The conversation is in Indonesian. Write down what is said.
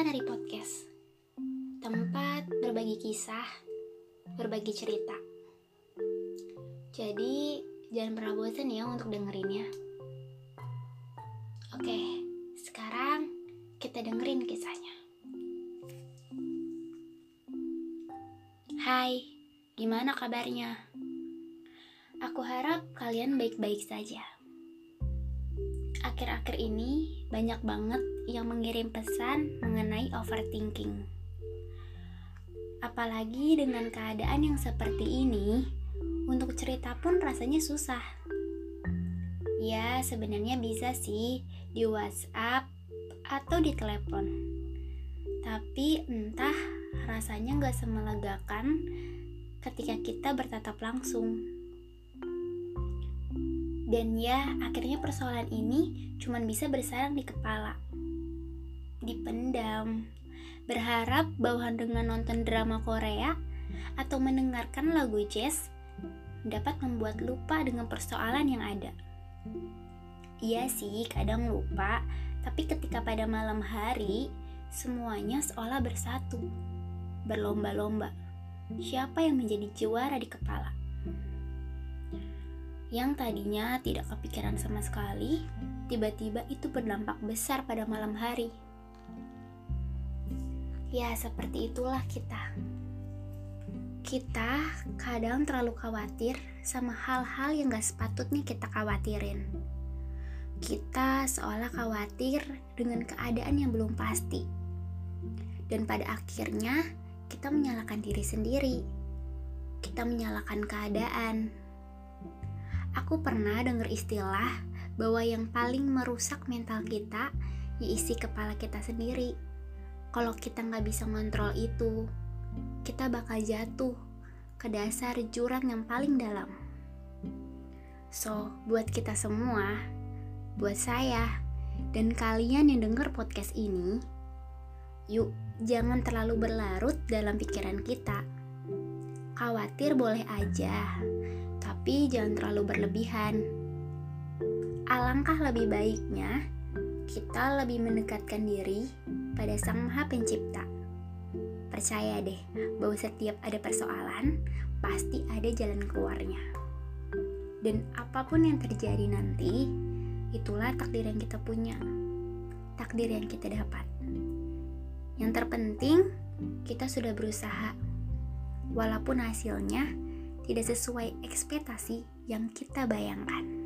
Dari podcast. Tempat berbagi kisah, berbagi cerita. Jadi, jangan pernah bosan ya untuk dengerinnya. Oke, sekarang kita dengerin kisahnya. Hai, gimana kabarnya? Aku harap kalian baik-baik saja. Akhir-akhir ini banyak banget yang mengirim pesan mengenai overthinking. Apalagi dengan keadaan yang seperti ini, untuk cerita pun rasanya susah. Ya, sebenarnya bisa sih di WhatsApp atau di telepon. Tapi entah rasanya nggak semelegakan ketika kita bertatap langsung. Dan ya, akhirnya persoalan ini cuma bisa bersarang di kepala. Dipendam. Berharap bahwa dengan nonton drama Korea atau mendengarkan lagu jazz dapat membuat lupa dengan persoalan yang ada. Iya sih, kadang lupa, tapi ketika pada malam hari, semuanya seolah bersatu, berlomba-lomba. Siapa yang menjadi juara di kepala? Yang tadinya tidak kepikiran sama sekali, tiba-tiba itu berdampak besar pada malam hari. Ya, seperti itulah kita. Kita kadang terlalu khawatir sama hal-hal yang gak sepatutnya kita khawatirin. Kita seolah khawatir dengan keadaan yang belum pasti. Dan pada akhirnya, kita menyalahkan diri sendiri. Kita menyalahkan keadaan Aku pernah dengar istilah bahwa yang paling merusak mental kita ya isi kepala kita sendiri. Kalau kita nggak bisa ngontrol itu, kita bakal jatuh ke dasar jurang yang paling dalam. So, buat kita semua, buat saya, dan kalian yang dengar podcast ini, yuk jangan terlalu berlarut dalam pikiran kita. Khawatir boleh aja, tapi jangan terlalu berlebihan. Alangkah lebih baiknya kita lebih mendekatkan diri pada Sang Maha Pencipta. Percaya deh bahwa setiap ada persoalan, pasti ada jalan keluarnya. Dan apa pun yang terjadi nanti, itulah takdir yang kita punya, takdir yang kita dapat. Yang terpenting, kita sudah berusaha, walaupun hasilnya tidak sesuai ekspektasi yang kita bayangkan.